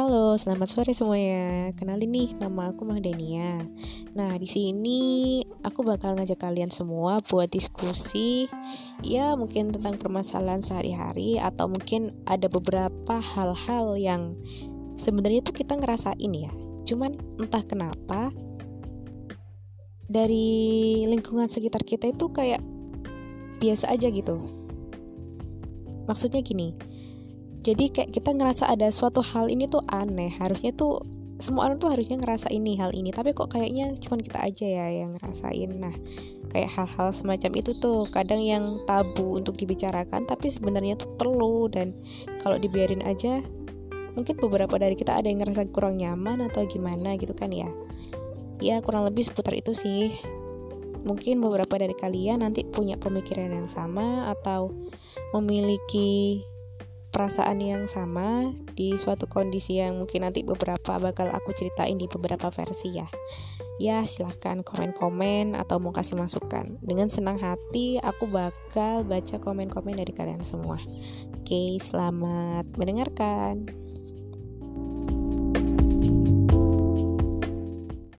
Halo, selamat sore semuanya. Kenalin nih, nama aku Mahdania. Nah, di sini aku bakal ngajak kalian semua buat diskusi ya mungkin tentang permasalahan sehari-hari atau mungkin ada beberapa hal-hal yang sebenarnya tuh kita ngerasain ya. Cuman entah kenapa dari lingkungan sekitar kita itu kayak biasa aja gitu. Maksudnya gini, jadi kayak kita ngerasa ada suatu hal ini tuh aneh. Harusnya tuh semua orang tuh harusnya ngerasa ini hal ini. Tapi kok kayaknya cuma kita aja ya yang ngerasain. Nah kayak hal-hal semacam itu tuh kadang yang tabu untuk dibicarakan tapi sebenarnya tuh perlu. Dan kalau dibiarin aja mungkin beberapa dari kita ada yang ngerasa kurang nyaman atau gimana gitu kan ya. Ya kurang lebih seputar itu sih. Mungkin beberapa dari kalian nanti punya pemikiran yang sama atau memiliki perasaan yang sama di suatu kondisi yang mungkin nanti beberapa bakal aku ceritain di beberapa versi ya. Ya silahkan komen-komen atau mau kasih masukan. Dengan senang hati aku bakal baca komen-komen dari kalian semua. Oke selamat mendengarkan